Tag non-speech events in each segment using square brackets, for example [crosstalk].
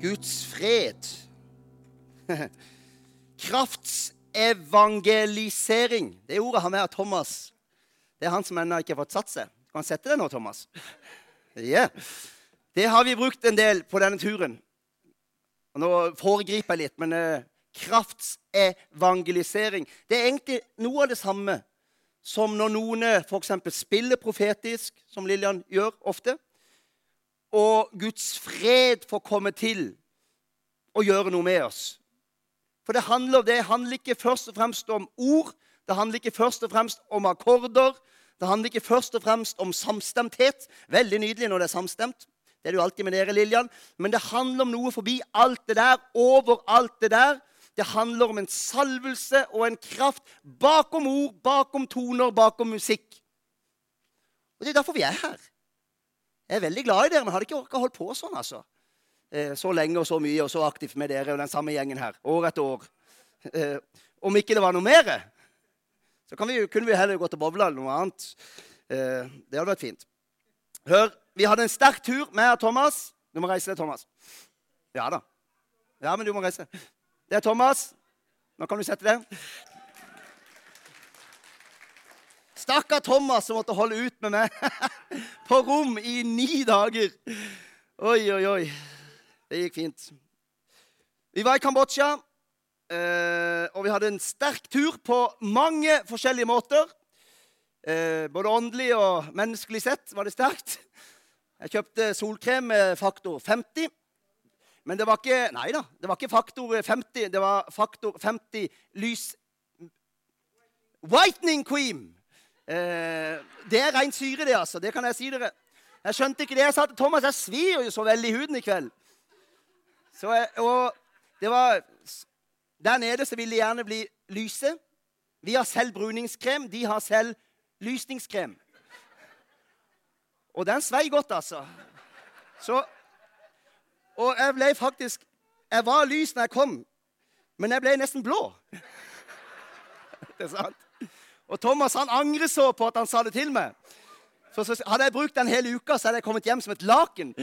Guds fred. [laughs] Kraftsevangelisering. Det ordet har med av Thomas. Det er han som ennå ikke har fått satt seg. Kan han sette det nå, Thomas? Yeah. Det har vi brukt en del på denne turen. Og nå foregriper jeg litt, men eh, kraftsevangelisering Det er egentlig noe av det samme som når noen f.eks. spiller profetisk, som Lillian gjør ofte, og Guds fred får komme til og gjøre noe med oss. For det handler, det handler ikke først og fremst om ord, det handler ikke først og fremst om akkorder. Det handler ikke først og fremst om samstemthet. Veldig nydelig når det er samstemt. Det er det jo alltid med dere, Lillian. Men det handler om noe forbi alt det der, over alt det der. Det handler om en salvelse og en kraft bakom ord, bakom toner, bakom musikk. Og Det er derfor vi er her. Jeg er veldig glad i dere, men hadde ikke orka holdt på sånn. altså. Eh, så lenge og så mye og så aktivt med dere og den samme gjengen her. År etter år. Eh, om ikke det var noe mer, så vi, kunne vi heller gått og bowla eller noe annet. Eh, det hadde vært fint. Hør, vi hadde en sterk tur med Thomas. Du må reise deg, Thomas. Ja da. Ja, men du må reise. Det er Thomas. Nå kan du sette deg. Stakkar Thomas som måtte holde ut med meg [laughs] på rom i ni dager. Oi, oi, oi. Det gikk fint. Vi var i Kambodsja, eh, og vi hadde en sterk tur på mange forskjellige måter. Eh, både åndelig og menneskelig sett var det sterkt. Jeg kjøpte solkrem med faktor 50. Men det var ikke Nei da, det var ikke faktor 50. Det var faktor 50 lys Whitening cream! Eh, det er rent syre, det, altså. Det kan jeg si dere. Jeg skjønte ikke det. Jeg sa til Thomas jeg svir jo så veldig i huden i kveld. Så jeg, og det var Der nede så vil de gjerne bli lyse. Vi har selv bruningskrem. De har selv lysningskrem. Og den svei godt, altså. Så, og jeg ble faktisk Jeg var lys når jeg kom, men jeg ble nesten blå. [laughs] Det er sant. Og Thomas han angrer så på at han sa det til meg. For så, hadde jeg brukt den hele uka, så hadde jeg kommet hjem som et laken.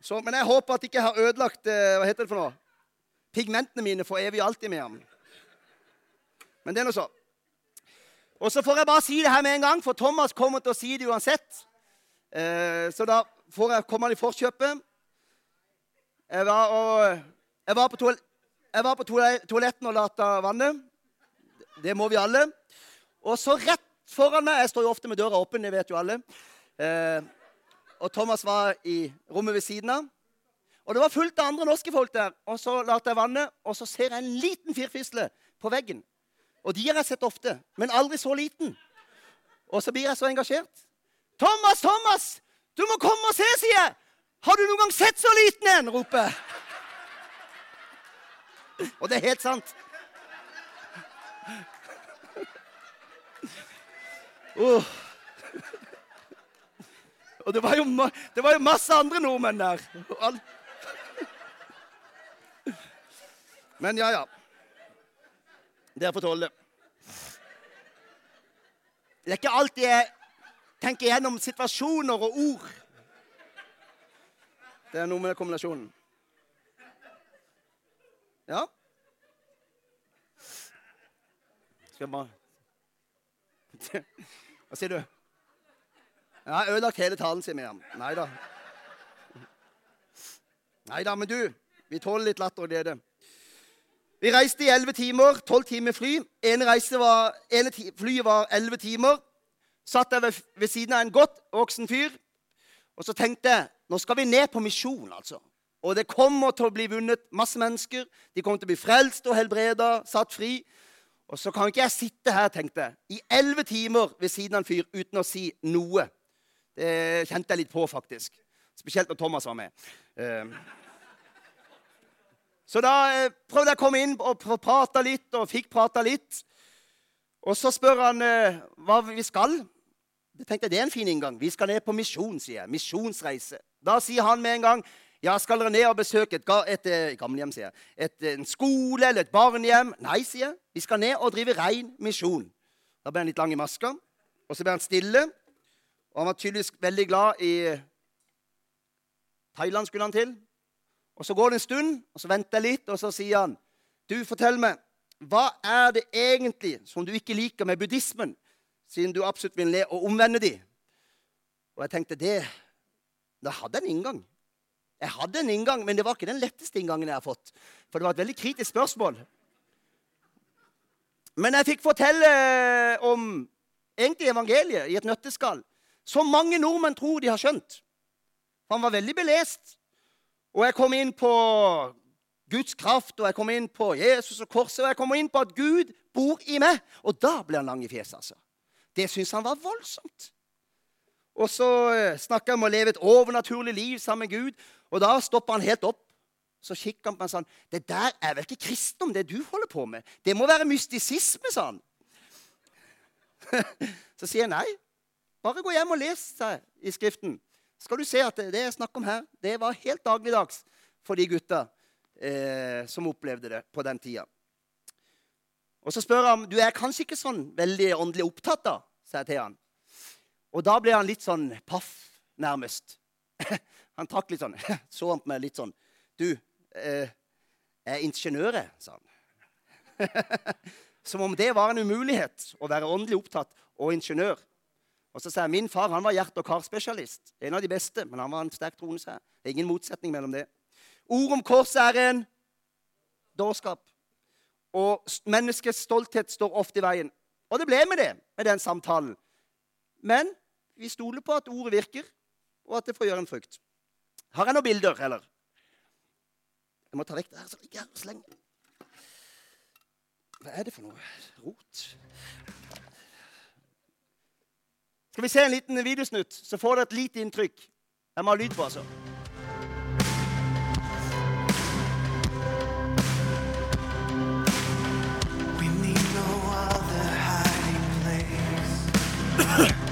Så, men jeg håper at jeg ikke har ødelagt eh, hva heter det for noe? pigmentene mine for evig og alltid med ham. Men det er nå så. Og så får jeg bare si det her med en gang, for Thomas kommer til å si det uansett. Eh, så da får jeg komme han i forkjøpet. Jeg var, og, jeg var på, toal på toaletten og lata vannet. Det må vi alle. Og så rett foran meg Jeg står jo ofte med døra åpen, det vet jo alle. Eh, og Thomas var i rommet ved siden av. Og det var fullt av andre norske folk der. Og så later jeg vannet, og så ser jeg en liten firfisle på veggen. Og de har jeg sett ofte, men aldri så liten. Og så blir jeg så engasjert. 'Thomas, Thomas! Du må komme og se', sier jeg. 'Har du noen gang sett så liten en?' roper jeg. Og det er helt sant. Oh. Og det var, jo, det var jo masse andre nordmenn der. Men ja, ja. Dere får tåle det. Det er ikke alltid jeg tenker gjennom situasjoner og ord. Det er noe med kombinasjonen. Ja? Skal jeg bare Hva sier du? Jeg har ødelagt hele talen, sier Miriam. Nei da. Nei da, men du, vi tåler litt latter og glede. Vi reiste i elleve timer, tolv timer fly. Ene, var, ene flyet var elleve timer. Satt jeg ved, ved, siden av en godt voksen fyr. Og så tenkte jeg nå skal vi ned på misjon, altså. Og det kommer til å bli vunnet masse mennesker. De kommer til å bli frelst og helbreda, satt fri. Og så kan ikke jeg sitte her, tenkte jeg, i elleve timer ved siden av en fyr uten å si noe. Det kjente jeg litt på, faktisk. Spesielt når Thomas var med. Ehm. Så da eh, prøvde jeg å komme inn og prate litt, og fikk prata litt. Og så spør han eh, hva vi skal. Jeg tenkte Det er en fin inngang. Vi skal ned på misjon, sier jeg. Misjonsreise. Da sier han med en gang ja, skal dere ned og besøke et, et, et gamlehjem, sier jeg. Et, en skole eller et barnehjem? Nei, sier jeg. Vi skal ned og drive rein misjon. Da ble han litt lang i maska, og så ble han stille. Og han var tydeligvis veldig glad i Thailand skulle han til. Og Så går det en stund, og så venter jeg litt, og så sier han, 'Du, fortell meg, hva er det egentlig som du ikke liker med buddhismen?' siden du absolutt vil le og omvende de. Og jeg tenkte det Da hadde jeg en inngang. Jeg hadde en inngang, men det var ikke den letteste inngangen jeg har fått. For det var et veldig kritisk spørsmål. Men jeg fikk fortelle om egentlig evangeliet i et nøtteskall. Som mange nordmenn tror de har skjønt. Han var veldig belest. Og jeg kom inn på Guds kraft, og jeg kom inn på Jesus og korset, og jeg kom inn på at Gud bor i meg. Og da ble han lang i fjeset, altså. Det syntes han var voldsomt. Og så eh, snakka han om å leve et overnaturlig liv sammen med Gud. Og da stoppa han helt opp. Så kikka han på meg sånn Det der er vel ikke kristendom, det du holder på med? Det må være mystisisme, sa han. [laughs] så sier jeg nei. Bare gå hjem og les seg i Skriften. Skal du se at det jeg snakker om her, det var helt dagligdags for de gutta eh, som opplevde det på den tida. Og så spør han du er kanskje ikke sånn veldig åndelig opptatt, da, sier jeg til han. Og da ble han litt sånn paff, nærmest. [laughs] Han trakk litt sånn, [laughs] så han på meg litt sånn. Du, eh, jeg er ingeniør, sa han. [laughs] Som om det var en umulighet å være åndelig opptatt og ingeniør. Og så sa jeg min far han var hjerte- og karspesialist. En av de beste, men han var en sterk troende. Ingen motsetning mellom det. Ord om korset er en dårskap. Og menneskets stolthet står ofte i veien. Og det ble med det, med den samtalen. Men vi stoler på at ordet virker, og at det får gjøre en frukt. Har jeg noen bilder, eller? Jeg må ta vekk det her så det ikke er så lenge. Hva er det for noe rot? Skal vi se en liten videosnutt, så får dere et lite inntrykk. Jeg må ha lyd på, altså. We need.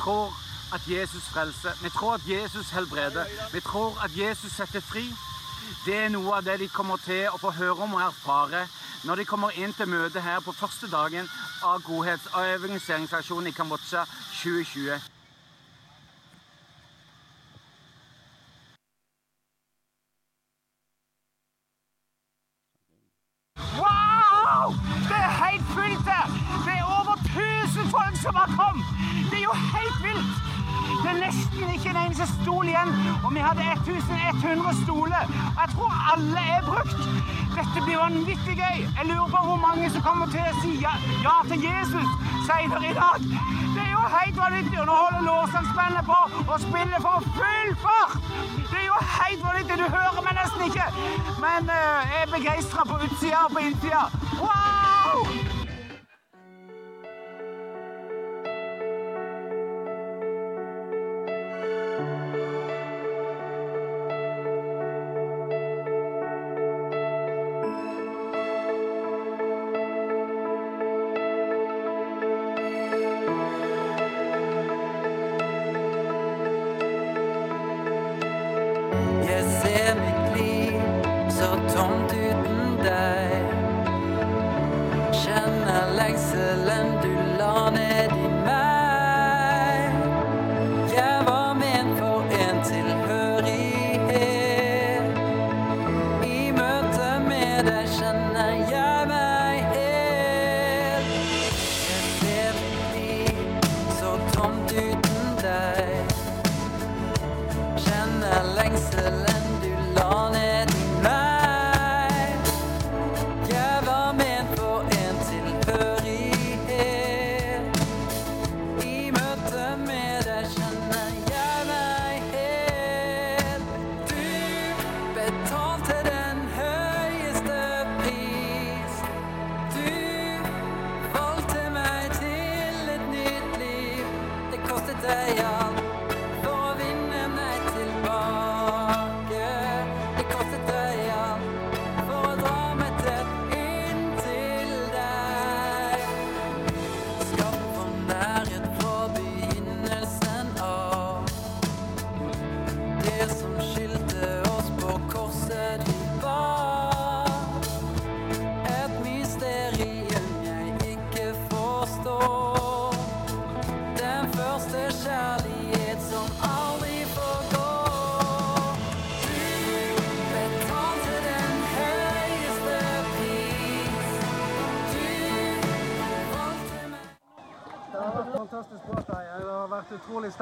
Tror at Jesus frelser. Vi tror at Jesus helbreder. Vi tror at Jesus setter fri. Det er noe av det de kommer til å få høre om og erfare når de kommer inn til møtet her på første dagen av godhets- og evangeliseringsaksjonen i Kambodsja 2020. Wow! Det er helt fullt her! Det er over 1000 folk som har kommet! Det er jo helt vilt! Det er nesten ikke en eneste stol igjen, og vi hadde 1100 stoler. Jeg tror alle er brukt. Dette blir vanvittig gøy. Jeg lurer på hvor mange som kommer til å si ja, ja til Jesus senere i dag. Det er jo helt vanvittig, og nå holder lårsangsbandet på å spille for full fart! Det er jo helt vanvittig, du hører meg nesten ikke. Men uh, jeg er begeistra på utsida og på innsida. Wow!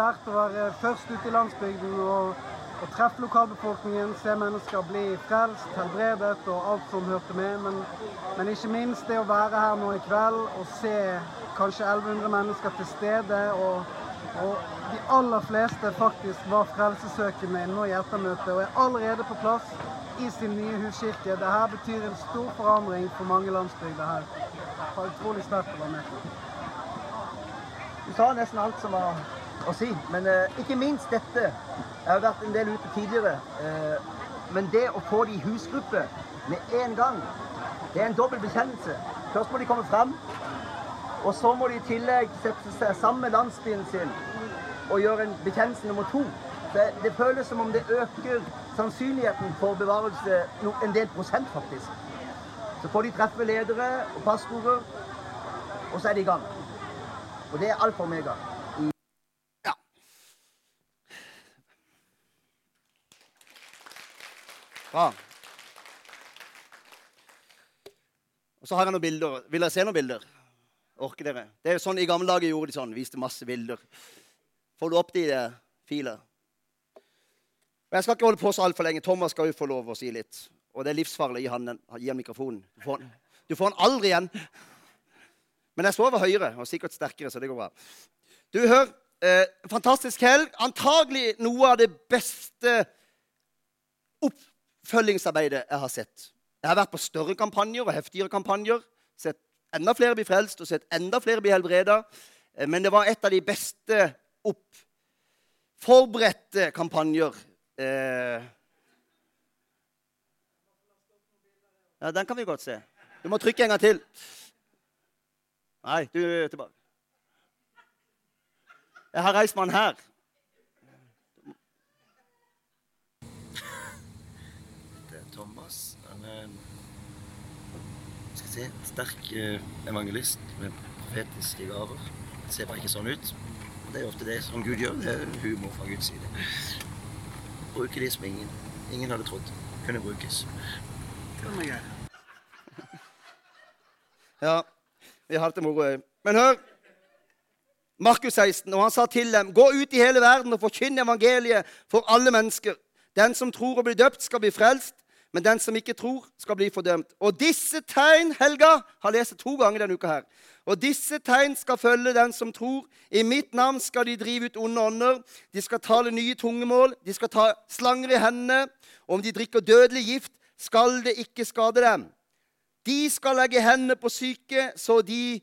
Vært å være først ute i landsbygden og, og treffe lokalbefolkningen, se mennesker bli frelst, helbredet og alt som hørte med. Men, men ikke minst det å være her nå i kveld og se kanskje 1100 mennesker til stede. Og, og de aller fleste faktisk var frelsesøkende nå i ettermøtet og er allerede på plass i sin nye huskirke. Dette betyr en stor forandring for mange landsbygder her. Det var utrolig sterkt å være med på. Du sa nesten alt som var å si, men eh, ikke minst dette. Jeg har vært en del ute tidligere. eh, men det å få de i husgruppe med en gang, det er en dobbel bekjennelse. Først må de komme frem, og så må de i tillegg sette seg sammen med landsbyen sin og gjøre en bekjennelse nummer to. Det, det føles som om det øker sannsynligheten for bevarelse no, en del prosent, faktisk. Så får de treffe ledere og pastorer, og så er de i gang. Og det er alfa og omega. Ja. Bra. Og så har jeg noen bilder. Vil dere se noen bilder? Orker dere? Det er jo sånn I gamle dager gjorde de sånn. Viste masse bilder. Får du opp de filer? Og Jeg skal ikke holde på så altfor lenge. Thomas skal jo få lov å si litt. Og det er livsfarlig gi han, han mikrofonen. Du får, han, du får han aldri igjen. Men jeg står høyere og sikkert sterkere, så det går bra. Du, hør. Eh, fantastisk helg. Antagelig noe av det beste oppfølgingsarbeidet jeg har sett. Jeg har vært på større kampanjer og heftigere kampanjer. Sett enda flere bli frelst og sett enda flere bli helbreda. Eh, men det var et av de beste opp forberedte kampanjer. Eh, ja, den kan vi godt se. Du må trykke en gang til. Nei, du er tilbake. Jeg har reist meg her. Det er Thomas. Han er en skal si, sterk eh, evangelist med profetiske gaver. Det ser bare ikke sånn ut. Det er ofte det som Gud gjør. Det er humor fra Guds side. Bruker de som ingen, ingen hadde trodd kunne brukes. [laughs] Ja, vi har det moro. Men hør. Markus 16, og han sa til dem, gå ut i hele verden og forkynn evangeliet for alle mennesker. Den som tror og blir døpt, skal bli frelst, men den som ikke tror, skal bli fordømt. Og disse tegn, Helga, har lest to ganger denne uka her. Og disse tegn skal følge den som tror. I mitt navn skal de drive ut onde ånder. De skal tale nye tungemål. De skal ta slanger i hendene. Og om de drikker dødelig gift, skal det ikke skade dem. De skal legge hendene på syke, så de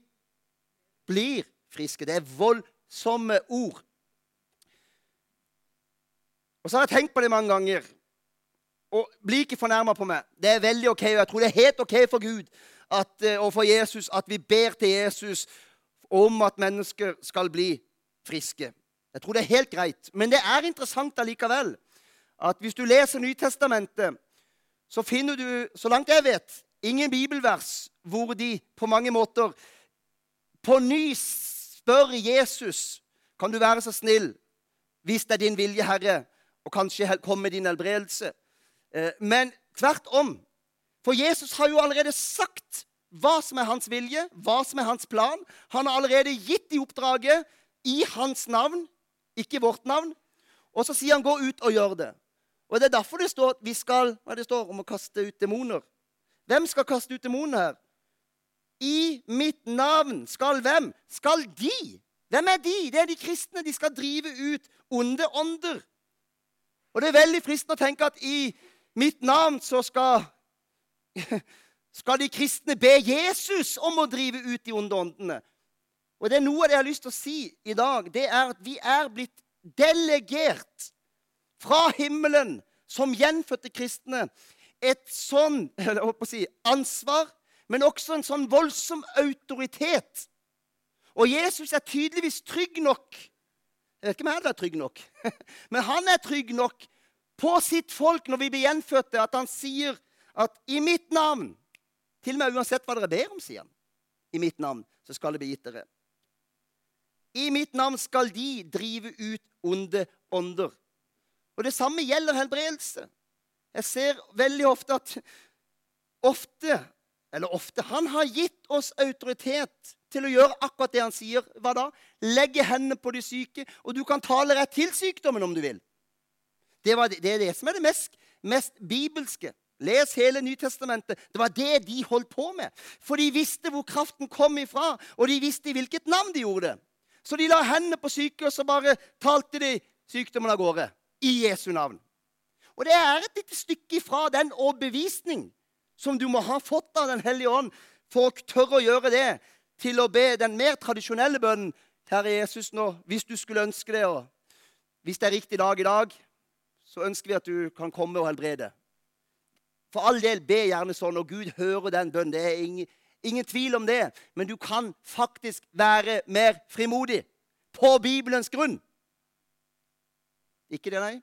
blir friske. Det er voldsomme ord. Og så har jeg tenkt på det mange ganger. Og bli ikke fornærma på meg. Det er veldig ok, og jeg tror det er helt ok for Gud at, eh, og for Jesus at vi ber til Jesus om at mennesker skal bli friske. Jeg tror det er helt greit. Men det er interessant allikevel at hvis du leser Nytestamentet, så finner du, så langt jeg vet, ingen bibelvers hvor de på mange måter på ny spør Jesus kan du være så snill, hvis det er din vilje, Herre, og kanskje komme med din helbredelse. Eh, Men tvert om. For Jesus har jo allerede sagt hva som er hans vilje, hva som er hans plan. Han har allerede gitt de oppdraget i hans navn, ikke vårt navn. Og så sier han 'gå ut og gjør det'. Og Det er derfor det står at vi skal hva det står om å kaste ut demoner. Hvem skal kaste ut demoner her? I mitt navn skal hvem? Skal de? Hvem er de? Det er de kristne. De skal drive ut onde ånder. Og det er veldig fristende å tenke at i mitt navn så skal [laughs] skal de kristne be Jesus om å drive ut de onde åndene. Og det er noe av det jeg har lyst til å si i dag, det er at vi er blitt delegert fra himmelen som gjenfødte kristne et sånn [laughs] jeg håper å si, ansvar, men også en sånn voldsom autoritet. Og Jesus er tydeligvis trygg nok. Jeg vet ikke om jeg er trygg nok, [laughs] men han er trygg nok på sitt folk når vi blir gjenfødte, at han sier at i mitt navn Til og med uansett hva dere ber om, sier han. I mitt navn så skal det bli gitt dere. I mitt navn skal de drive ut onde ånder. Og det samme gjelder helbredelse. Jeg ser veldig ofte at ofte, eller ofte, Han har gitt oss autoritet til å gjøre akkurat det han sier. Hva da? Legge hendene på de syke, og du kan tale rett til sykdommen om du vil. Det, var, det er det som er det mest, mest bibelske. Les hele Nytestamentet. Det var det de holdt på med. For de visste hvor kraften kom ifra, og de visste i hvilket navn de gjorde det. Så de la hendene på syke, og så bare talte de sykdommen av gårde. I Jesu navn. Og det er et lite stykke ifra den overbevisning som du må ha fått av Den hellige ånd for å tørre å gjøre det, til å be den mer tradisjonelle bønnen Herre Jesus, nå, hvis du skulle ønske det, og hvis det er riktig dag i dag, så ønsker vi at du kan komme og helbrede. For all del, be gjerne sånn, og Gud hører den bønnen. Det er ingen, ingen tvil om det. Men du kan faktisk være mer frimodig på Bibelens grunn. Ikke det, nei?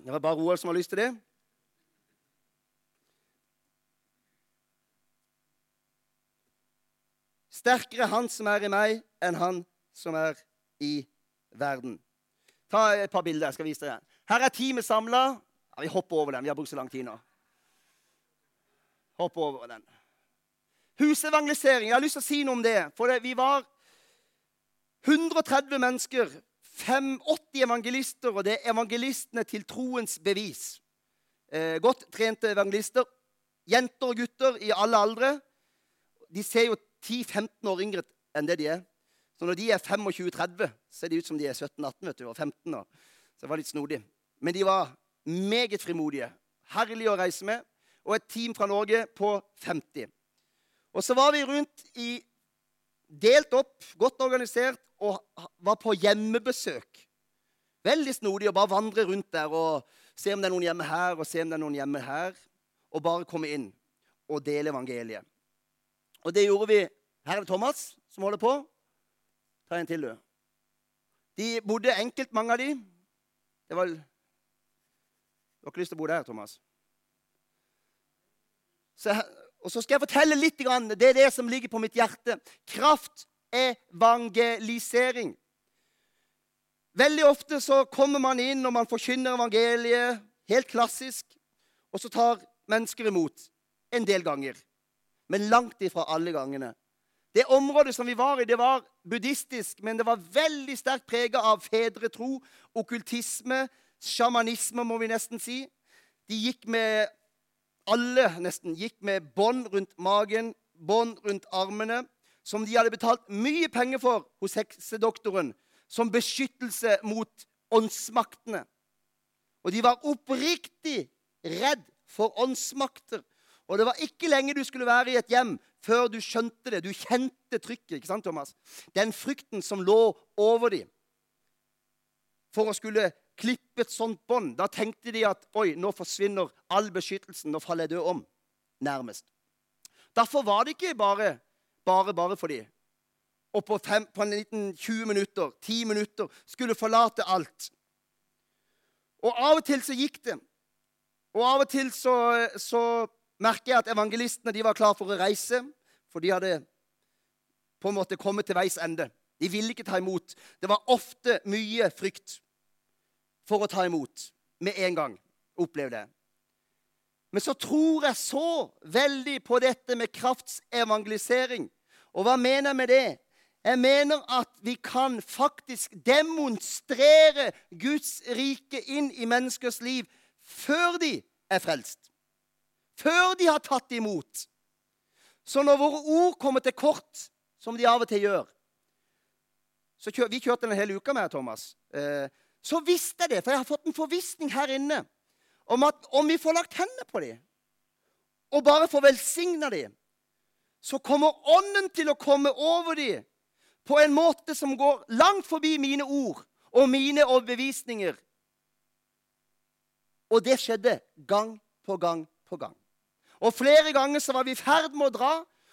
Det var bare Roald som har lyst til det. Sterkere han som er i meg, enn han som er i verden. Ta et par bilder. jeg skal vise dere. Her er teamet samla. Ja, vi hopper over den. Vi har brukt så lang tid nå. Hopp over den. Husevangelisering. Jeg har lyst til å si noe om det. For vi var 130 mennesker. 85 evangelister, og det er evangelistene til troens bevis. Eh, godt trente evangelister. Jenter og gutter i alle aldre. De ser jo 10-15 år yngre enn det de er. Så når de er 25-30, ser de ut som de er 17-18 vet du, og 15 år. Så det var litt snodig. Men de var meget frimodige. Herlig å reise med. Og et team fra Norge på 50. Og så var vi rundt i Delt opp, godt organisert, og var på hjemmebesøk. Veldig snodig å bare vandre rundt der og se om det er noen hjemme her og se om det er noen hjemme her. Og bare komme inn og dele evangeliet. Og det gjorde vi. Her er det Thomas som holder på. Ta en til, du. De bodde enkelt, mange av de. Det var Du har ikke lyst til å bo der, Thomas? Så, og så skal jeg fortelle litt. Det er det som ligger på mitt hjerte. Kraftevangelisering. Veldig ofte så kommer man inn og man forkynner evangeliet helt klassisk. Og så tar mennesker imot en del ganger. Men langt ifra alle gangene. Det området som vi var i, det var buddhistisk, men det var veldig sterkt prega av fedretro, okkultisme, sjamanisme, må vi nesten si. De gikk med alle nesten gikk med bånd rundt magen, bånd rundt armene, som de hadde betalt mye penger for hos heksedoktoren, som beskyttelse mot åndsmaktene. Og de var oppriktig redd for åndsmakter. Og det var ikke lenge du skulle være i et hjem før du skjønte det. Du kjente trykket. ikke sant, Thomas? Den frykten som lå over dem for å skulle klippe et sånt bånd. Da tenkte de at oi, nå forsvinner all beskyttelsen. Nå faller jeg død om. Nærmest. Derfor var det ikke bare bare, bare for dem. Og på, fem, på en liten 20 minutter, 10 minutter, skulle forlate alt. Og av og til så gikk det. Og av og til så, så merker jeg at evangelistene de var klar for å reise. For de hadde på en måte kommet til veis ende. De ville ikke ta imot. Det var ofte mye frykt for å ta imot med en gang. Opplev det. Men så tror jeg så veldig på dette med kraftsevangelisering. Og hva mener jeg med det? Jeg mener at vi kan faktisk demonstrere Guds rike inn i menneskers liv før de er frelst. Før de har tatt imot. Så når våre ord kommer til kort, som de av og til gjør så kjør, Vi kjørte den hele uka med Thomas. Eh, så visste jeg det, for jeg har fått en forvissning her inne om at om vi får lagt hendene på dem og bare får velsigna dem, så kommer Ånden til å komme over dem. på en måte som går langt forbi mine ord og mine overbevisninger. Og det skjedde gang på gang på gang. Og flere ganger så var vi i ferd med å dra,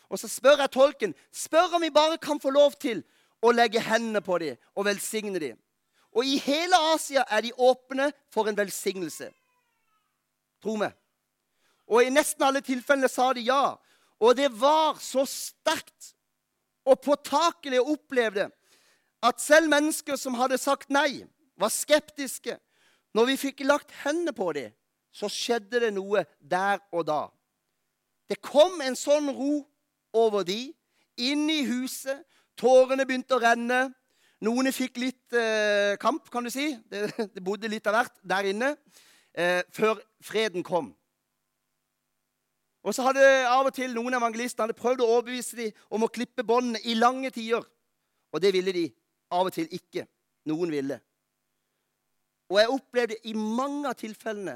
og så spør jeg tolken spør om vi bare kan få lov til å legge hendene på dem og velsigne dem. Og i hele Asia er de åpne for en velsignelse. Tro meg. Og i nesten alle tilfellene sa de ja. Og det var så sterkt og påtakelig å oppleve det at selv mennesker som hadde sagt nei, var skeptiske. Når vi fikk lagt hendene på dem, så skjedde det noe der og da. Det kom en sånn ro over de, inn i huset. Tårene begynte å renne. Noen fikk litt eh, kamp, kan du si. Det, [laughs] det, bodde litt av hvert der inne. Eh, før freden kom. Og så hadde av og til noen evangelister hadde prøvd å overbevise dem om å klippe båndene i lange tider. Og det ville de av og til ikke. Noen ville. Og jeg opplevde i mange av tilfellene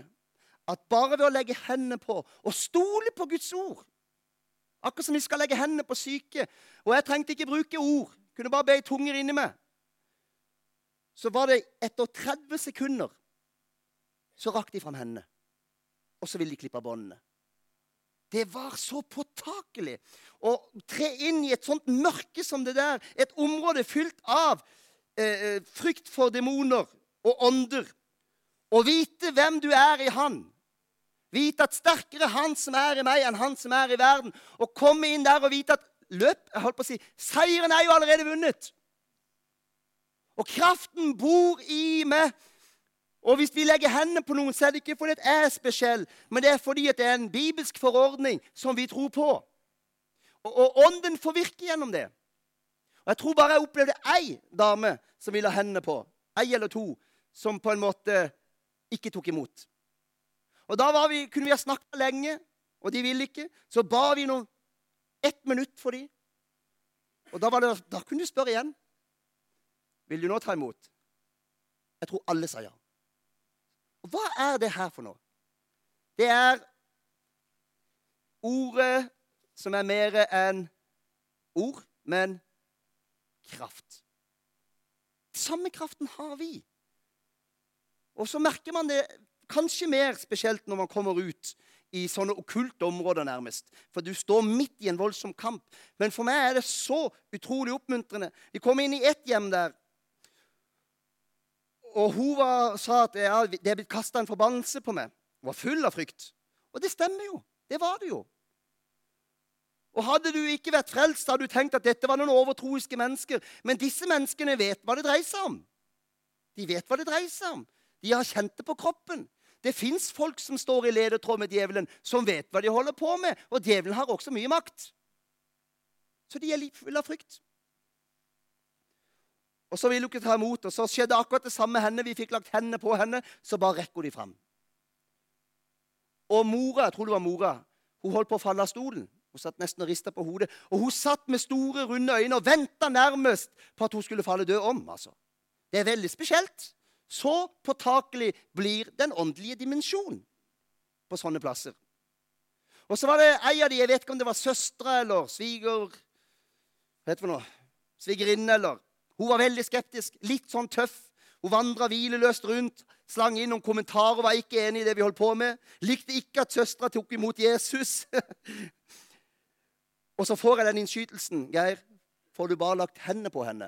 at bare ved å legge hendene på og stole på Guds ord Akkurat som vi skal legge hendene på syke. Og jeg trengte ikke bruke ord. Kunne bare be i tunger inni meg. Så var det etter 30 sekunder så rakk de fram hendene. Og så ville de klippe båndene. Det var så påtakelig å tre inn i et sånt mørke som det der. Et område fylt av eh, frykt for demoner og ånder. Å vite hvem du er i Han. Vite at sterkere er Han som er i meg, enn Han som er i verden. Å komme inn der og vite at løp, jeg holdt på å si, Seieren er jo allerede vunnet. Og kraften bor i meg. Og hvis vi legger hendene på noen, så er det ikke fordi jeg er spesiell, men det er fordi det er en bibelsk forordning som vi tror på. Og, og ånden får virke gjennom det. Og Jeg tror bare jeg opplevde ei dame som ville ha hendene på. Ei eller to som på en måte ikke tok imot. Og Da vi, kunne vi ha snakka lenge, og de ville ikke. Så ba vi noen ett minutt for dem. Og da, det, da kunne du spørre igjen. Vil du nå ta imot? Jeg tror alle sa ja. Og Hva er det her for noe? Det er ordet som er mer enn ord, men kraft. Samme kraften har vi. Og så merker man det Kanskje mer spesielt når man kommer ut i sånne okkulte områder, nærmest. For du står midt i en voldsom kamp. Men for meg er det så utrolig oppmuntrende. Vi kom inn i ett hjem der. Og hun var, sa at ja, det er blitt kasta en forbannelse på meg. Hun var full av frykt. Og det stemmer jo. Det var det jo. Og Hadde du ikke vært frelst, hadde du tenkt at dette var noen overtroiske mennesker. Men disse menneskene vet hva det dreier seg om. De vet hva det dreier seg om. De har kjent det på kroppen. Det fins folk som står i ledetråd med djevelen, som vet hva de holder på med. Og djevelen har også mye makt. Så de er fulle av frykt. Og Så ville hun ikke ta imot, og så skjedde akkurat det samme med henne. Vi fikk lagt hendene på henne, så bare rekker hun de fram. Og mora, jeg tror det var mora, hun holdt på å falle av stolen. Hun satt nesten og rista på hodet. Og hun satt med store, runde øyne og venta nærmest på at hun skulle falle død om. altså. Det er veldig spesielt. Så påtakelig blir den åndelige dimensjon på sånne plasser. Og så var det ei av de, jeg vet ikke om det var søstre eller sviger... Hva heter det noe? Svigerinne eller Hun var veldig skeptisk, litt sånn tøff. Hun vandra hvileløst rundt, slang inn noen kommentarer, var ikke enig i det vi holdt på med. Likte ikke at søstera tok imot Jesus. [laughs] og så får jeg den innskytelsen, Geir. Får du bare lagt hendene på henne,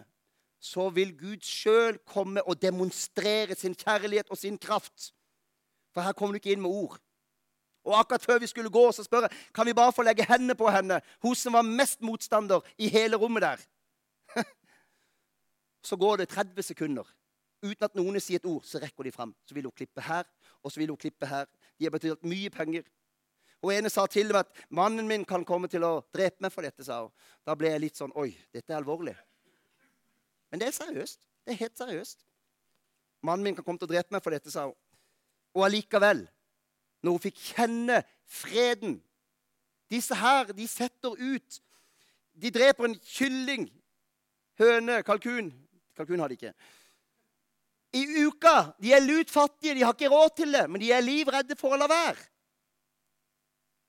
så vil Gud sjøl komme og demonstrere sin kjærlighet og sin kraft. For her kommer du ikke inn med ord. Og akkurat før vi skulle gå, så spør jeg kan vi bare få legge hendene på henne, hun som var mest motstander i hele rommet der. Så går det 30 sekunder. Uten at noen sier et ord, så rekker de fram. Så vil hun klippe her, og så vil hun klippe her. De har betalt mye penger. Og ene sa til meg at 'mannen min kan komme til å drepe meg for dette', sa hun. Da ble jeg litt sånn 'oi, dette er alvorlig'. Men det er seriøst. Det er helt seriøst. Mannen min kan komme til å drepe meg for dette, sa hun. Og allikevel, når hun fikk kjenne freden Disse her, de setter ut De dreper en kylling, høne, kalkun Kalkun har de ikke. I uka. De er lutfattige, de har ikke råd til det, men de er livredde for å la være.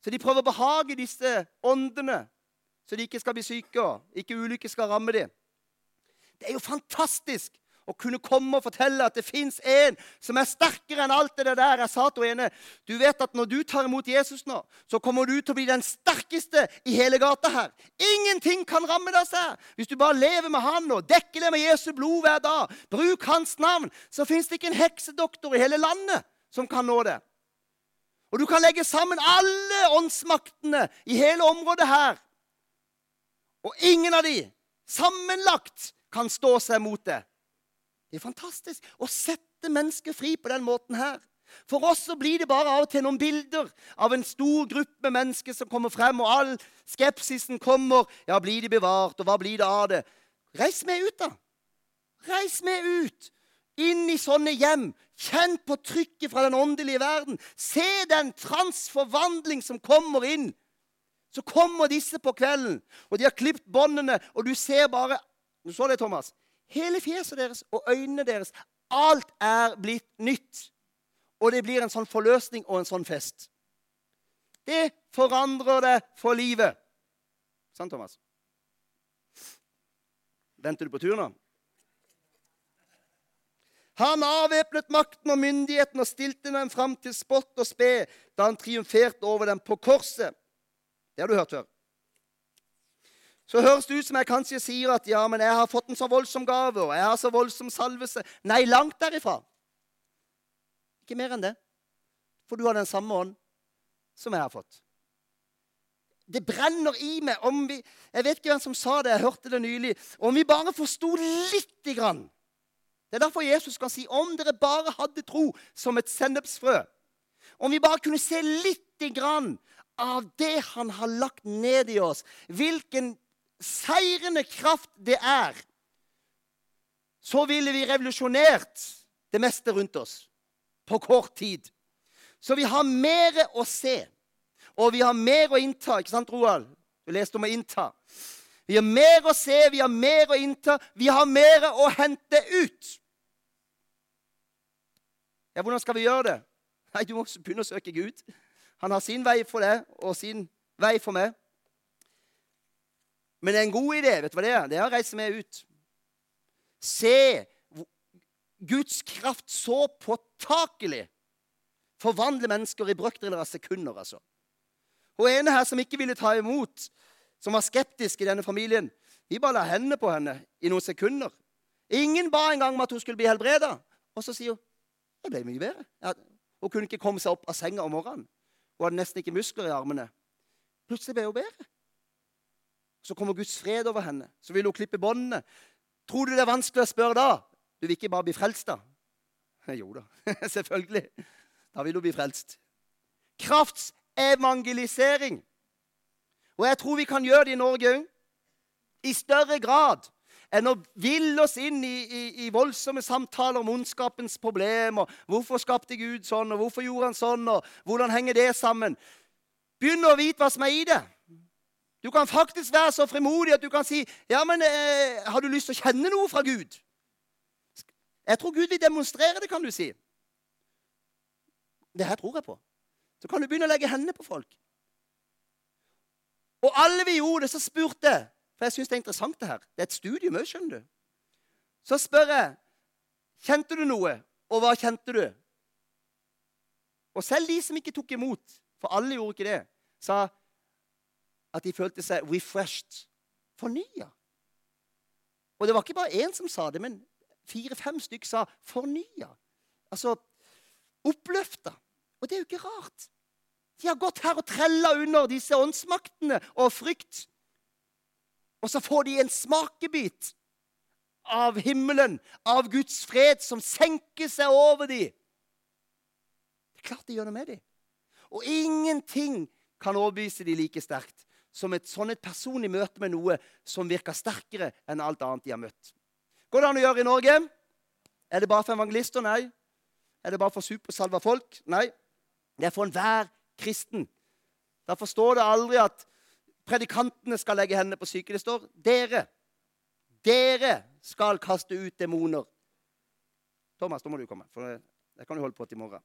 Så de prøver å behage disse åndene, så de ikke skal bli syke og ikke ulykke skal ramme dem. Det er jo fantastisk å kunne komme og fortelle at det fins en som er sterkere enn alt det der. Jeg sa til henne du vet at når du tar imot Jesus nå, så kommer du til å bli den sterkeste i hele gata her. Ingenting kan ramme deg, selv. Hvis du bare lever med han og dekker deg med Jesu blod hver dag, bruk hans navn, så fins det ikke en heksedoktor i hele landet som kan nå det. Og du kan legge sammen alle åndsmaktene i hele området her. Og ingen av de sammenlagt kan stå seg mot det. Det er fantastisk å sette mennesker fri på den måten her. For oss så blir det bare av og til noen bilder av en stor gruppe mennesker som kommer frem, og all skepsisen kommer. Ja, blir de bevart, og hva blir det av det? Reis med ut, da. Reis med ut. Inn i sånne hjem. Kjenn på trykket fra den åndelige verden. Se den transforvandling som kommer inn. Så kommer disse på kvelden, og de har klipt båndene, og du ser bare Du så det, Thomas? Hele fjeset deres og øynene deres. Alt er blitt nytt. Og det blir en sånn forløsning og en sånn fest. Det forandrer det for livet. Sant, Thomas? Venter du på tur nå? Han avvæpnet makten og myndigheten og stilte dem fram til spott og spe da han triumferte over dem på korset. Det har du hørt før. Så høres det ut som jeg kanskje sier at ja, men jeg har fått en så voldsom gave, og jeg har så voldsom salvelse. Nei, langt derifra. Ikke mer enn det. For du har den samme ånd som jeg har fått. Det brenner i meg om vi Jeg vet ikke hvem som sa det, jeg hørte det nylig. Om vi bare forsto lite grann. Det er derfor Jesus kan si om dere bare hadde tro som et sennepsfrø. Om vi bare kunne se lite grann av det han har lagt ned i oss, hvilken seirende kraft det er, så ville vi revolusjonert det meste rundt oss på kort tid. Så vi har mer å se, og vi har mer å innta. Ikke sant, Roald? Du leste om å innta. Vi har mer å se, vi har mer å innta, vi har mer å hente ut. Ja, Hvordan skal vi gjøre det? Nei, Du må begynne å søke Gud. Han har sin vei for deg og sin vei for meg. Men det er en god idé. vet du hva Det er Det er å reise med ut. Se Guds kraft så påtakelig forvandle mennesker i brøkdeler av sekunder. altså. Hun ene her som ikke ville ta imot, som var skeptisk i denne familien, vi bare la hendene på henne i noen sekunder. Ingen ba engang om at hun skulle bli helbreda. Og så sier hun det ble mye bedre. Ja, hun kunne ikke komme seg opp av senga om morgenen. Hun hadde nesten ikke muskler i armene. Plutselig ble hun bedre. Så kommer Guds fred over henne. Så vil hun klippe båndene. Tror du det er vanskelig å spørre da? Du vil ikke bare bli frelst, da? [laughs] Jo da, [laughs] selvfølgelig. Da vil hun bli frelst. Kraftsevangelisering. Og jeg tror vi kan gjøre det i Norge òg. I større grad enn å ville oss inn i, i, i, voldsomme samtaler om ondskapens problemer. Hvorfor skapte Gud sånn, og hvorfor gjorde han sånn, og hvordan henger det sammen? Begynn å vite hva som er i det. Du kan faktisk være så frimodig at du kan si ja, men eh, har du lyst til å kjenne noe fra Gud? Jeg tror Gud vil demonstrere det, kan du si. Det her tror jeg på. Så kan du begynne å legge hendene på folk. Og alle vi gjorde det, så spurte For jeg syns det er interessant, det her. Det er et studium òg, skjønner du. Så spør jeg Kjente du noe, og hva kjente du? Og selv de som ikke tok imot, for alle gjorde ikke det, sa at de følte seg refreshed. Fornya. Og det var ikke bare én som sa det, men fire-fem stykker sa 'fornya'. Altså oppløfta. Og det er jo ikke rart. De har gått her og trella under disse åndsmaktene og frykt. Og så får de en smakebit av himmelen, av Guds fred, som senker seg over dem. Det er klart det gjør noe med dem. Og ingenting kan overbevise dem like sterkt som et sånn et personlig møte med noe som virker sterkere enn alt annet de har møtt. Går det an å gjøre i Norge? Er det bare for evangelister? Nei. Er det bare for supersalva folk? Nei. Det er for enhver kristen. Derfor står det aldri at predikantene skal legge hendene på syke. Det står dere. Dere skal kaste ut demoner. Thomas, nå må du komme. for det kan du holde på til i morgen.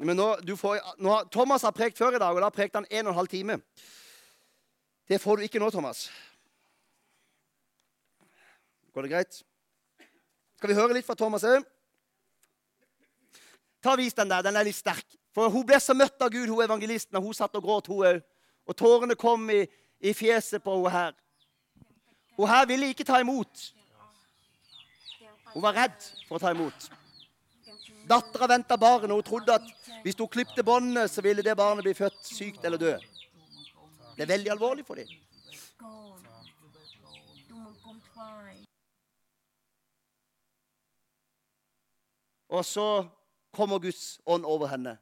Men nå, får, nå, Thomas har prekt før i dag, og da prekte han en og en halv time. Det får du ikke nå, Thomas. Går det greit? Skal vi høre litt fra Thomas òg? Ta Vis den der. Den er litt sterk. For hun ble så møtt av Gud, hun evangelisten, og hun satt og gråt, hun òg. Og tårene kom i, i fjeset på henne her. Hun her ville ikke ta imot. Hun var redd for å ta imot. Dattera venta barn, og hun trodde at hvis hun klipte båndene, så ville det barnet bli født sykt eller død. Det er veldig alvorlig for dem. Og så kommer Guds ånd over henne.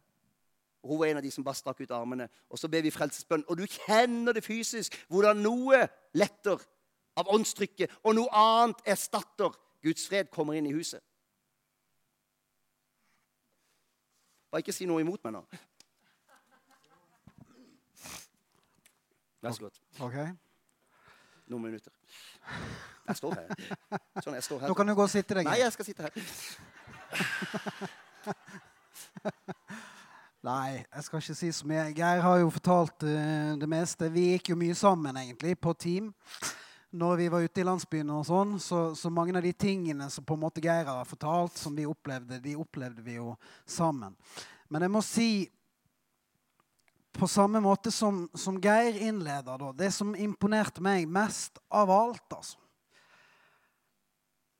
Hun var en av de som bare stakk ut armene. Og så ber vi frelsesbønn. Og du kjenner det fysisk, hvordan noe letter av åndstrykket, og noe annet erstatter. Guds fred kommer inn i huset. Bare ikke si noe imot meg nå. Vær så god. Ok. Noen minutter. Jeg står her. Sånn, jeg står her. Nå kan du gå og sitte deg. Nei, jeg skal sitte her. Nei, jeg skal ikke si så mye. Geir har jo fortalt uh, det meste. Vi gikk jo mye sammen, egentlig, på team. Når vi var ute i landsbyen og sånn, så, så mange av de tingene som på en måte Geir har fortalt, som vi opplevde, de opplevde vi jo sammen. Men jeg må si på samme måte som, som Geir innleder, da, det som imponerte meg mest av alt, altså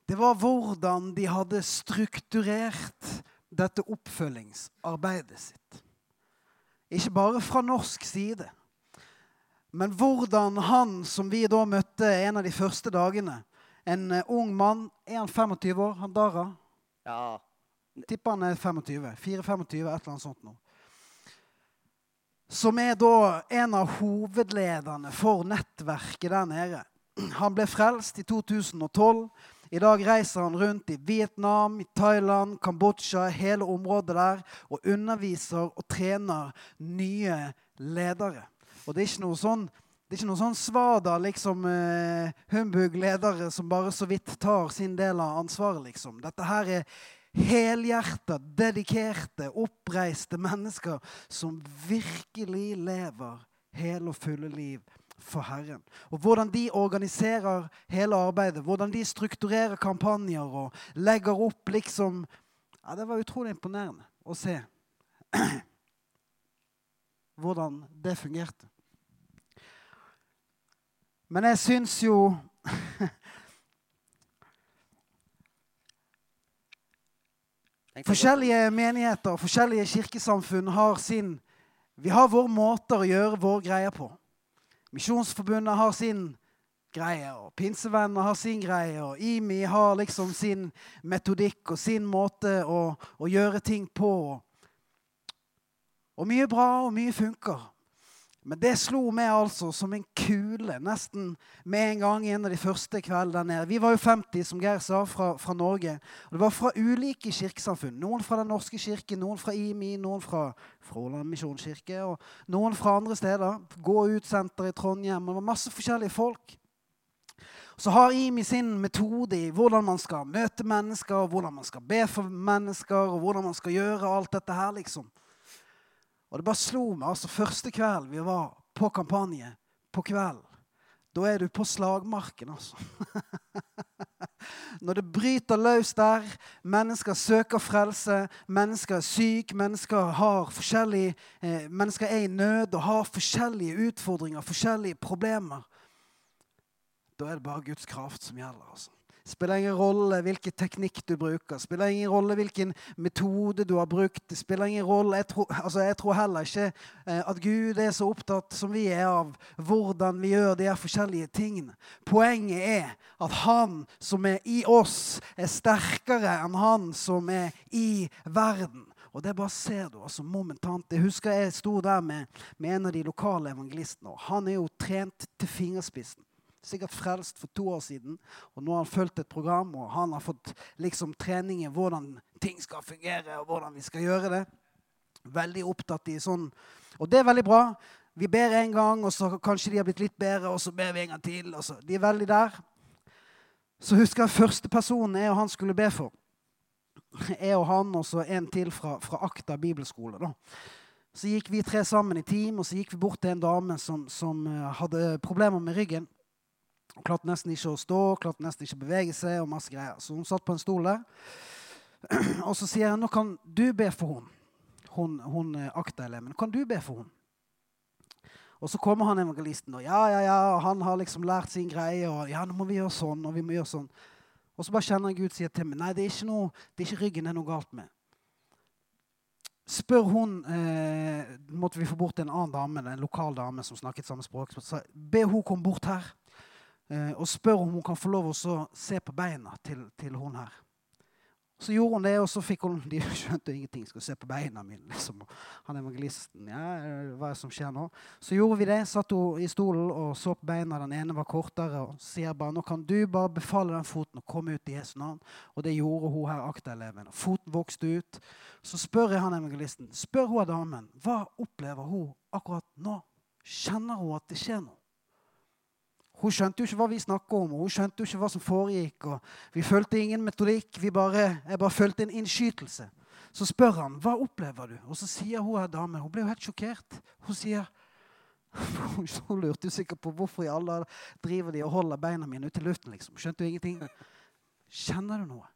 Det var hvordan de hadde strukturert dette oppfølgingsarbeidet sitt. Ikke bare fra norsk side, men hvordan han som vi da møtte en av de første dagene En eh, ung mann, er han 25 år? Han Dara? Ja. Tipper han er 25. 4-25, et eller annet sånt nå. Som er da en av hovedlederne for nettverket der nede. Han ble frelst i 2012. I dag reiser han rundt i Vietnam, i Thailand, Kambodsja, hele området der, og underviser og trener nye ledere. Og det er ikke noe sånn det er ikke noe sånn svada, liksom, eh, humbug-ledere som bare så vidt tar sin del av ansvaret, liksom. Dette her er helhjerta, dedikerte, oppreiste mennesker som virkelig lever hele og fulle liv for Herren. Og hvordan de organiserer hele arbeidet, hvordan de strukturerer kampanjer og legger opp liksom Ja, Det var utrolig imponerende å se [clears throat] hvordan det fungerte. Men jeg syns jo. [laughs] Forskjellige menigheter og forskjellige kirkesamfunn har sin Vi har våre måter å gjøre vår greie på. Misjonsforbundet har sin greie, og Pinsevenner har sin greie, og IMI har liksom sin metodikk og sin måte å, å gjøre ting på. Og mye bra, og mye funker. Men det slo meg altså som en kule nesten med en gang en av de første kveldene der nede. Vi var jo 50, som Geir sa, fra, fra Norge. Og det var fra ulike kirkesamfunn. Noen fra Den norske kirke, noen fra IMI, noen fra Froland misjonskirke, og noen fra andre steder. Gå ut-senter i Trondheim. Og det var masse forskjellige folk. Så har IMI sin metode i hvordan man skal møte mennesker, hvordan man skal be for mennesker, og hvordan man skal gjøre alt dette her, liksom. Og det bare slo meg. altså Første kveld vi var på kampanje, på kvelden, da er du på slagmarken, altså. [laughs] Når det bryter løs der, mennesker søker frelse, mennesker er syke, mennesker, har forskjellige, eh, mennesker er i nød og har forskjellige utfordringer, forskjellige problemer, da er det bare Guds kraft som gjelder. altså. Spiller ingen rolle hvilken teknikk du bruker, spiller ingen rolle hvilken metode du har brukt. det spiller ingen rolle. Jeg tror, altså jeg tror heller ikke eh, at Gud er så opptatt som vi er av hvordan vi gjør de her forskjellige tingene. Poenget er at han som er i oss, er sterkere enn han som er i verden. Og det bare ser du altså momentant. Jeg husker jeg sto der med, med en av de lokale evangelistene. Han er jo trent til fingerspissen sikkert frelst for to år siden. Og nå har han fulgt et program, og han har fått liksom trening i hvordan ting skal fungere, og hvordan vi skal gjøre det. Veldig opptatt i sånn Og det er veldig bra. Vi ber en gang, og så kanskje de har blitt litt bedre, og så ber vi en gang til. De er veldig der. Så husker jeg første personen jeg og han skulle be for. Jeg og han og så en til fra, fra Akta bibelskole. da. Så gikk vi tre sammen i team, og så gikk vi bort til en dame som, som eh, hadde problemer med ryggen. Hun klarte nesten ikke å stå, klarte nesten ikke å bevege seg. og masse greier. Så hun satt på en stol der. [clears throat] Og så sier jeg nå kan du be for henne. Hun, hun eh, akta-eleven. Kan du be for henne? Og så kommer han evangelisten og ja, ja, ja, han har liksom lært sin greie. og ja, nå må vi gjøre sånn, og vi må gjøre sånn. Og så bare kjenner jeg Gud sier til meg nei, det er ikke, noe, det er ikke ryggen det er noe galt med. Spør hun eh, måtte vi få bort en annen dame, en lokal dame som snakket samme språk. Så be hun komme bort her og spør om hun kan få lov å se på beina til, til hun her. Så gjorde hun det, og så fikk hun [laughs] De skjønte ingenting. Skal se på beina mine. liksom. Han evangelisten. ja, Hva er det som skjer nå? Så gjorde vi det. Satt hun i stolen og så på beina. Den ene var kortere. og sier bare nå kan du bare befale den foten å komme ut i Jesu navn. Og det gjorde hun her, akta-eleven. Foten vokste ut. Så spør jeg han evangelisten. Spør hun damen hva opplever hun akkurat nå. Kjenner hun at det skjer noe? Hun skjønte jo ikke hva vi snakka om, og hun skjønte jo ikke hva som foregikk. og Vi fulgte ingen metodikk. Bare, jeg bare fulgte en innskytelse. Så spør han hva opplever du Og så sier hun her damen Hun ble jo helt sjokkert. Hun sier [laughs] Hun lurte jo sikkert på hvorfor i alle driver de og holder beina mine ute i luften. liksom. Skjønte jo ingenting. Kjenner du noe?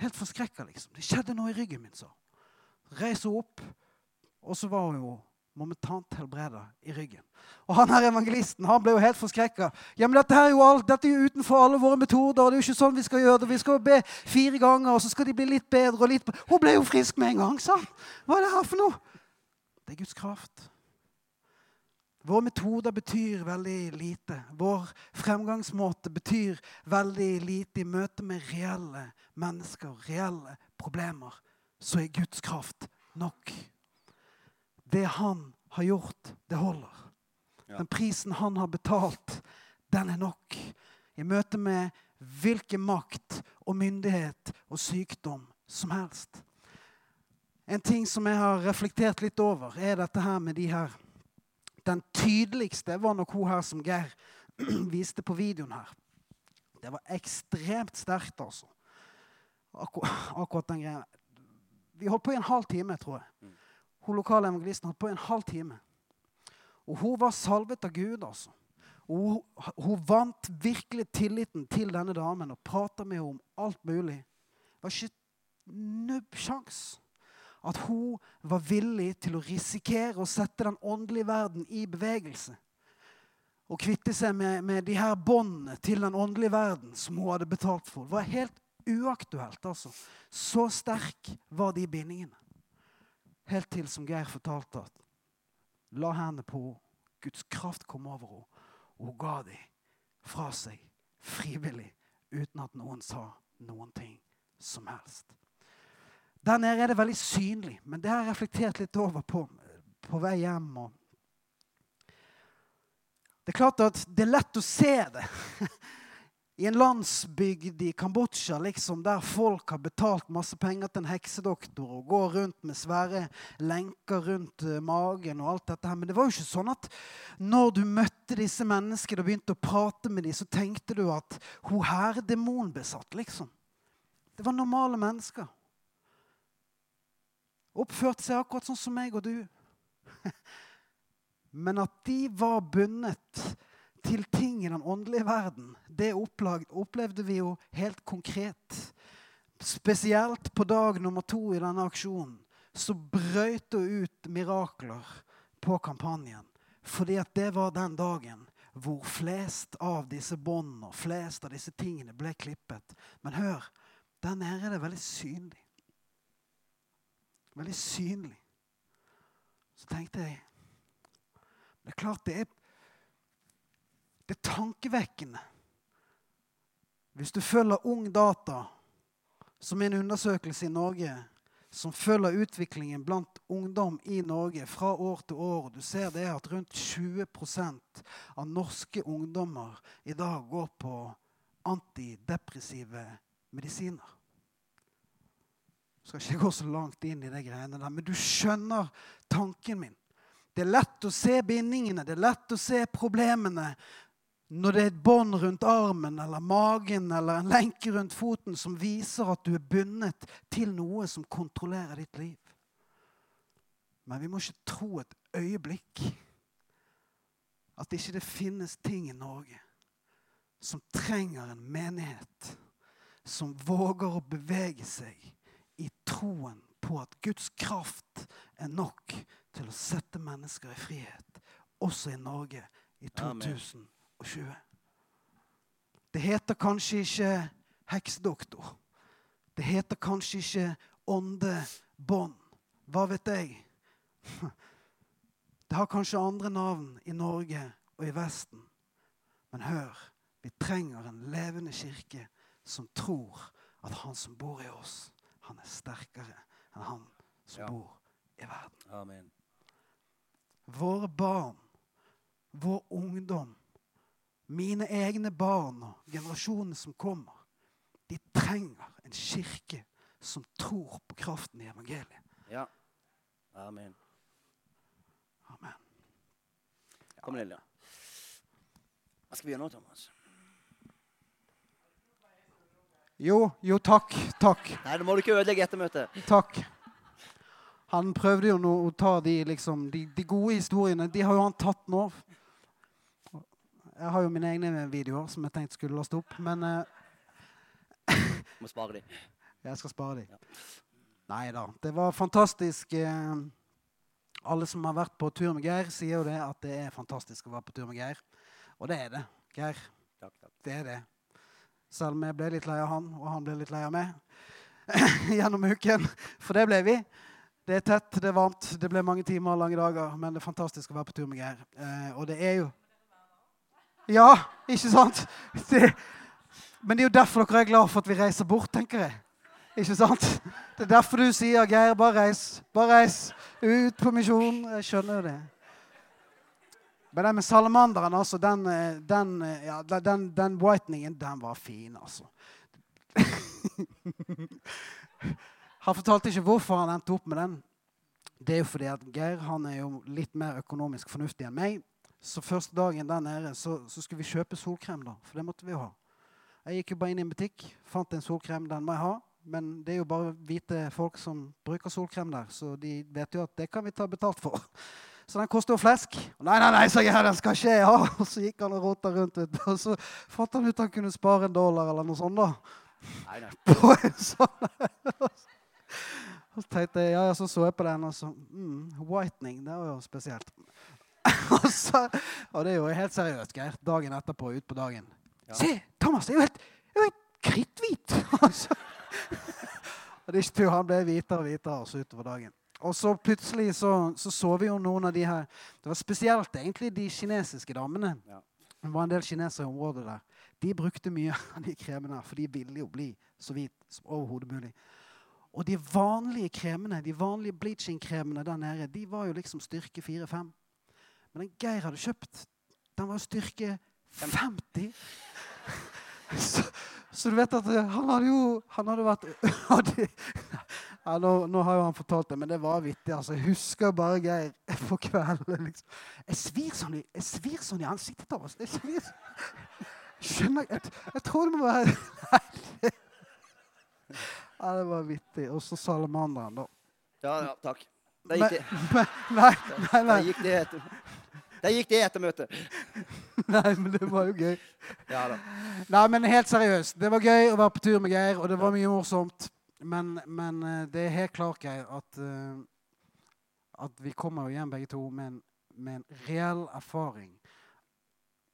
Helt forskrekka, liksom. Det skjedde noe i ryggen min, så. Reiser hun opp, og så var hun jo momentant helbreda i ryggen. Og han her evangelisten han ble jo helt forskrekka. Ja, men dette, her er jo alt, dette er jo utenfor alle våre metoder. det er jo ikke sånn Vi skal gjøre det. Vi skal be fire ganger, og så skal de bli litt bedre. og litt... Hun ble jo frisk med en gang. sa han. Hva er det her for noe? Det er Guds kraft. Våre metoder betyr veldig lite. Vår fremgangsmåte betyr veldig lite i møte med reelle mennesker, reelle problemer. Så er Guds kraft nok. Det han har gjort, det holder. Ja. Den prisen han har betalt, den er nok. I møte med hvilken makt og myndighet og sykdom som helst. En ting som jeg har reflektert litt over, er dette her med de her Den tydeligste var nok hun her som Geir [clears throat] viste på videoen her. Det var ekstremt sterkt, altså. Akkurat, akkurat den greia. Vi holdt på i en halv time, tror jeg. Hun lokale evangelisten holdt på en halv time. Og hun var salvet av Gud, altså. Og hun, hun vant virkelig tilliten til denne damen og prata med henne om alt mulig. Det var ikke nubbsjans at hun var villig til å risikere å sette den åndelige verden i bevegelse. Og kvitte seg med, med de her båndene til den åndelige verden som hun hadde betalt for. Det var helt uaktuelt, altså. Så sterk var de bindingene. Helt til, som Geir fortalte, at la hendene på henne. Guds kraft kom over henne, og hun ga dem fra seg frivillig, uten at noen sa noen ting som helst. Der nede er det veldig synlig, men det har jeg reflektert litt over på, på vei hjem. Det er klart at det er lett å se det [laughs] i en landsbygd i Kambodsja liksom, der folk har betalt masse penger til en heksedoktor og går rundt med svære lenker rundt eh, magen og alt dette her. Men det var jo ikke sånn at når du møtte disse menneskene og begynte å prate med dem, så tenkte du at hun her er demonbesatt, liksom. Det var normale mennesker. Oppførte seg akkurat sånn som meg og du. [laughs] Men at de var bundet til ting i den åndelige verden, det opplevde vi jo helt konkret. Spesielt på dag nummer to i denne aksjonen så brøt det ut mirakler på kampanjen. Fordi at det var den dagen hvor flest av disse båndene og flest av disse tingene ble klippet. Men hør, der nede er det veldig synlig. Veldig synlig. Så tenkte jeg Det er klart det er det er tankevekkende. Hvis du følger Ung Data, som er en undersøkelse i Norge som følger utviklingen blant ungdom i Norge fra år til år. Du ser det at rundt 20% av norske ungdommer i dag går på antidepressive medisiner. Jeg skal ikke gå så langt inn i det greiene der, men du skjønner tanken min. Det er lett å se bindingene, det er lett å se problemene når det er et bånd rundt armen eller magen eller en lenke rundt foten som viser at du er bundet til noe som kontrollerer ditt liv. Men vi må ikke tro et øyeblikk at ikke det finnes ting i Norge som trenger en menighet som våger å bevege seg i troen på at Guds kraft er nok til å sette mennesker i frihet, også i Norge i Amen. 2020. Det heter kanskje ikke heksedoktor. Det heter kanskje ikke åndebånd. Hva vet jeg? [laughs] Det har kanskje andre navn i Norge og i Vesten. Men hør, vi trenger en levende kirke som tror at han som bor i oss, han er sterkere enn han som Ja. bor i verden. Amen. Våre barn, vår ungdom, mine egne barn og generasjonene som kommer, de trenger en kirke som tror på kraften i evangeliet. Ja. Amen. Amen. Kom, Lilja. Hva skal vi gjøre nå, Thomas? Jo, jo, takk, takk, Nei, nå må du ikke ødelegge ettermøtet. takk. Han prøvde jo nå å ta de, liksom, de, de gode historiene. De har jo han tatt nå. Jeg har jo mine egne videoer som jeg tenkte skulle laste opp, men uh, [laughs] Må spare de. Jeg skal spare dem. Ja. Nei da. Det var fantastisk. eh, Alle som har vært på tur med Geir, sier jo det at det er fantastisk å være på tur med Geir. Og det er det. Geir, Takk, takk. det er det. Selv om jeg ble litt lei av han, og han ble litt lei av meg [laughs] gjennom uken. For det ble vi. Det er tett, det er varmt, det ble mange timer, lange dager. Men det er fantastisk å være på tur med Geir. Eh, og det er jo Ja, ikke sant? Det, men det er jo derfor dere er glad for at vi reiser bort, tenker jeg. Ikke sant? Det er derfor du sier 'Geir, bare reis'. Bare reis ut på misjon. Jeg skjønner jo det. Men den med salamanderen, altså, den, eh, den, eh, ja, den- den, whiteningen, den var fin, altså. [laughs] Han fortalte ikke hvorfor han endte opp med den. Det er jo fordi at Geir han er jo litt mer økonomisk fornuftig enn meg. Så første dagen der nede så, så skulle vi kjøpe solkrem, da. For det måtte vi jo ha. Jeg gikk jo bare inn i en butikk, fant en solkrem. Den må jeg ha. Men det er jo bare hvite folk som bruker solkrem der, så de vet jo at det kan vi ta betalt for. [laughs] Så den koster jo flesk. Og nei, nei, nei, sa jeg, den skal ikke jeg ha. [laughs] Og så gikk han og rota rundt, vet du. Og så fant han ut han kunne spare en dollar eller noe sånt, da. Nei, nei. [laughs] På en sånn. Og så tenkte jeg, ja, ja, så så jeg på den, og så mm, Whitening, det var jo spesielt. [laughs] og, så, og det er jo helt seriøst, Geir. Dagen etterpå, ut på dagen. Ja. Se, Thomas, er jo helt, er jo helt kritthvit! [laughs] Altså. [laughs] og det er ikke tur, han ble hvitere og hvitere også utover dagen. Og så plutselig så, så så vi jo noen av de her Det var spesielt egentlig de kinesiske damene. Ja. Det var en del kinesere i området der. De brukte mye av de kremene, for de ville jo bli så hvit som overhodet mulig. Og de vanlige kremene, de vanlige bleaching-kremene der nede, de var jo liksom styrke 4-5. Men den Geir hadde kjøpt, den var styrke 50. [laughs] Så, så du vet at eh, han hadde jo Han hadde vært [laughs] hadde, ja, nå, nå har jo han fortalt det, men det var vittig. altså. Jeg husker bare Geir [laughs] på kvelden. liksom. Jeg svir sånn jeg svir sånn i ansiktet av oss. Jeg svir Skjønner jeg, jeg, jeg tror det må være Nei, ja, det var vittig. Og så salamanderen, da. Ja, ja, takk. Der gikk det, nei, nei, nei, der gikk det, der gikk det etter møtet. [laughs] nei, men det var jo gøy. Ja da. Nei, men helt seriøst. Det var gøy å være på tur med Geir, og det var mye morsomt. Men, men eh, det er helt klart, Geir, at, eh, at vi kommer jo hjem begge to med en, med en reell erfaring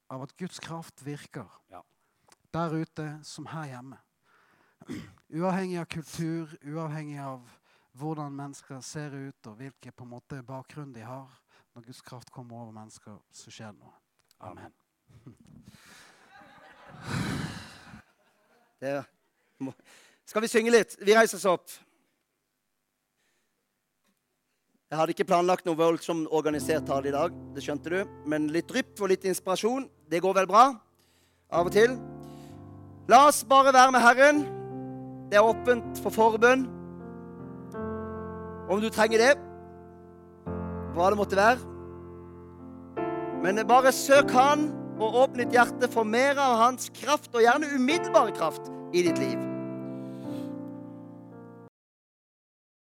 av at Guds kraft virker Ja. der ute som her hjemme. [clears throat] Uavhengig av kultur, uavhengig av hvordan mennesker ser ut, og hvilken på en måte bakgrunn de har. Når Guds kraft kommer over mennesker, så skjer det noe. Amen. [laughs] Det må. Skal vi synge litt? Vi reiser oss opp. Jeg hadde ikke planlagt noe voldsomt organisert tale i dag, det skjønte du. Men litt drypp og litt inspirasjon, det går vel bra? Av og til. La oss bare være med Herren. Det er åpent for forbønn. Om du trenger det, hva det måtte være. Men bare søk Han og åpne ditt hjerte for mer av Hans kraft, og gjerne umiddelbare kraft, i ditt liv.